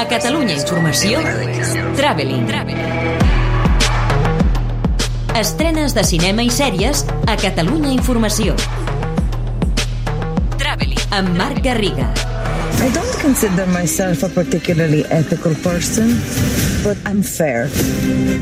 A Catalunya Informació, Traveling. Estrenes de cinema i sèries a Catalunya Informació. Traveling. Amb Marc Garriga. I don't consider myself a particularly ethical person, but I'm fair.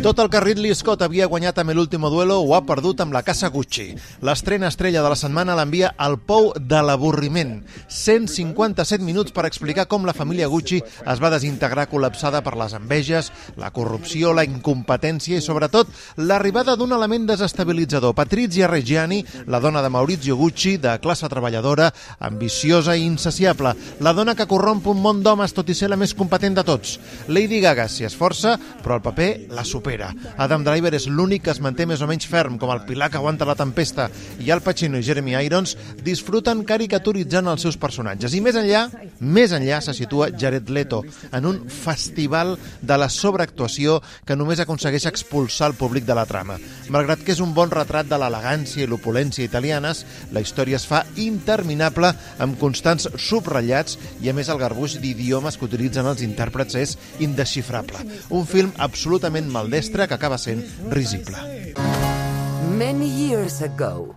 Tot el que Ridley Scott havia guanyat amb l'último duelo ho ha perdut amb la casa Gucci. L'estrena estrella de la setmana l'envia al pou de l'avorriment. 157 minuts per explicar com la família Gucci es va desintegrar col·lapsada per les enveges, la corrupció, la incompetència i, sobretot, l'arribada d'un element desestabilitzador. Patrizia Reggiani, la dona de Maurizio Gucci, de classe treballadora, ambiciosa i insaciable. La dona que corromp un món d'homes tot i ser la més competent de tots. Lady Gaga s'hi esforça, però el paper la supera. Adam Driver és l'únic que es manté més o menys ferm, com el pilar que aguanta la tempesta, i Al Pacino i Jeremy Irons disfruten caricaturitzant els seus personatges. I més enllà, més enllà se situa Jared Leto, en un festival de la sobreactuació que només aconsegueix expulsar el públic de la trama. Malgrat que és un bon retrat de l'elegància i l'opulència italianes, la història es fa interminable amb constants subratllats i a més el garbuix d'idiomes que utilitzen els intèrprets és indesxifrable. Un film absolutament maldestre que acaba sent risible. Many years ago,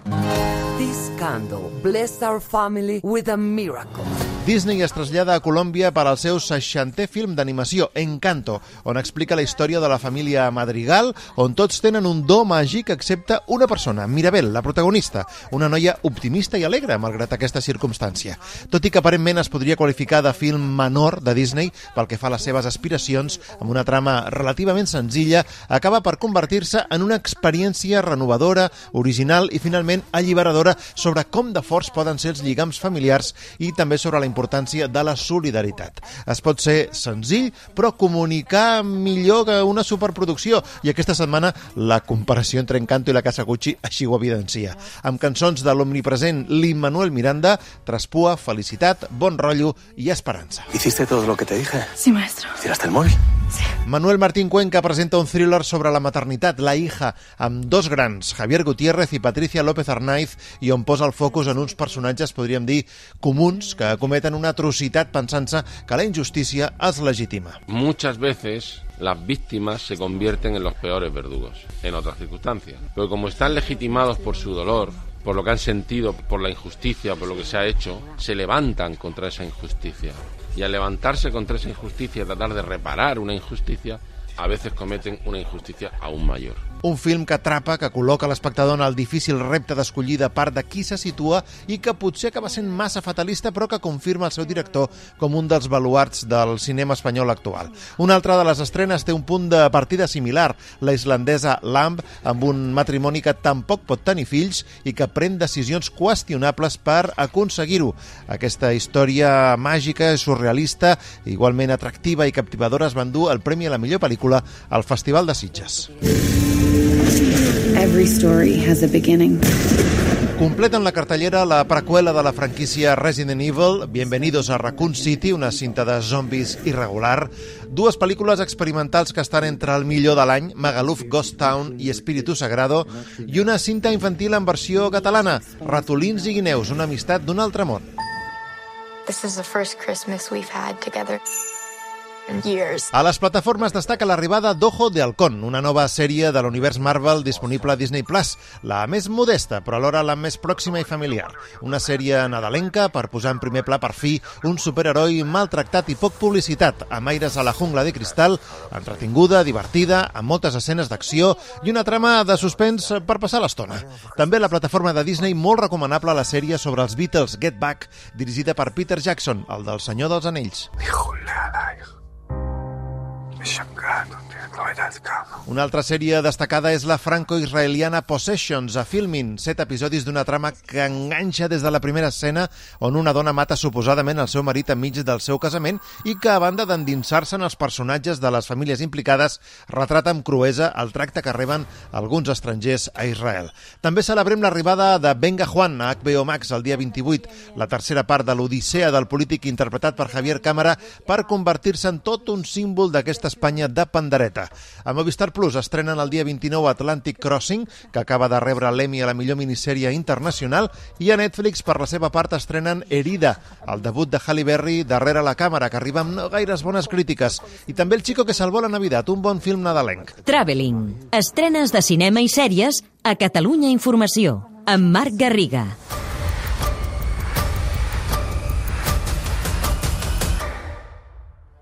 this candle blessed our family with a miracle. Disney es trasllada a Colòmbia per al seu 60è film d'animació, Encanto, on explica la història de la família Madrigal, on tots tenen un do màgic excepte una persona, Mirabel, la protagonista, una noia optimista i alegre, malgrat aquesta circumstància. Tot i que aparentment es podria qualificar de film menor de Disney pel que fa a les seves aspiracions, amb una trama relativament senzilla, acaba per convertir-se en una experiència renovadora, original i finalment alliberadora sobre com de forts poden ser els lligams familiars i també sobre la importància de la solidaritat. Es pot ser senzill, però comunicar millor que una superproducció. I aquesta setmana la comparació entre Encanto i la Casa Gucci així ho evidencia. Amb cançons de l'omnipresent Lin-Manuel Miranda, traspua, felicitat, bon rotllo i esperança. ¿Hiciste todo lo que te dije? Sí, maestro. ¿Tiraste el móvil? Manuel Martín Cuenca presenta un thriller sobre la maternitat, La hija, amb dos grans, Javier Gutiérrez i Patricia López Arnaiz, i on posa el focus en uns personatges, podríem dir, comuns, que cometen una atrocitat pensant-se que la injustícia es legitima. Muchas veces las víctimas se convierten en los peores verdugos en otras circunstancias. Pero como están legitimados por su dolor, por lo que han sentido, por la injusticia, por lo que se ha hecho, se levantan contra esa injusticia. Y al levantarse contra esa injusticia, tratar de reparar una injusticia, a veces cometen una injusticia aún mayor. Un film que atrapa, que col·loca l'espectador en el difícil repte d'escollir de part de qui se situa i que potser acaba sent massa fatalista però que confirma el seu director com un dels baluarts del cinema espanyol actual. Una altra de les estrenes té un punt de partida similar, la islandesa Lamb, amb un matrimoni que tampoc pot tenir fills i que pren decisions qüestionables per aconseguir-ho. Aquesta història màgica surrealista, igualment atractiva i captivadora, es van dur el Premi a la millor pel·lícula al Festival de Sitges. Every story has a beginning. Completen la cartellera la preqüela de la franquícia Resident Evil, Bienvenidos a Raccoon City, una cinta de zombis irregular, dues pel·lícules experimentals que estan entre el millor de l'any, Magaluf Ghost Town i Espíritu Sagrado, i una cinta infantil en versió catalana, Ratolins i guineus, una amistat d'un altre món. This is the first Christmas we've had together. A les plataformes destaca l'arribada d'Ojo de Halcón, una nova sèrie de l'univers Marvel disponible a Disney+, Plus, la més modesta, però alhora la més pròxima i familiar. Una sèrie nadalenca per posar en primer pla per fi un superheroi maltractat i poc publicitat, amb aires a la jungla de cristal, entretinguda, divertida, amb moltes escenes d'acció i una trama de suspens per passar l'estona. També a la plataforma de Disney molt recomanable la sèrie sobre els Beatles Get Back, dirigida per Peter Jackson, el del Senyor dels Anells. Una altra sèrie destacada és la franco-israeliana Possessions, a Filmin, set episodis d'una trama que enganxa des de la primera escena on una dona mata suposadament el seu marit enmig del seu casament i que, a banda d'endinsar-se en els personatges de les famílies implicades, retrata amb cruesa el tracte que reben alguns estrangers a Israel. També celebrem l'arribada de Venga Juan a HBO Max el dia 28, la tercera part de l'Odissea del polític interpretat per Javier Cámara per convertir-se en tot un símbol d'aquesta Espanya de pandereta. A Movistar Plus estrenen el dia 29 Atlantic Crossing, que acaba de rebre l'Emmy a la millor minissèrie internacional, i a Netflix, per la seva part, estrenen Herida, el debut de Halle Berry darrere la càmera, que arriba amb no gaires bones crítiques. I també El Chico que salvó la Navidad, un bon film nadalenc. Traveling. Estrenes de cinema i sèries a Catalunya Informació, amb Marc Garriga.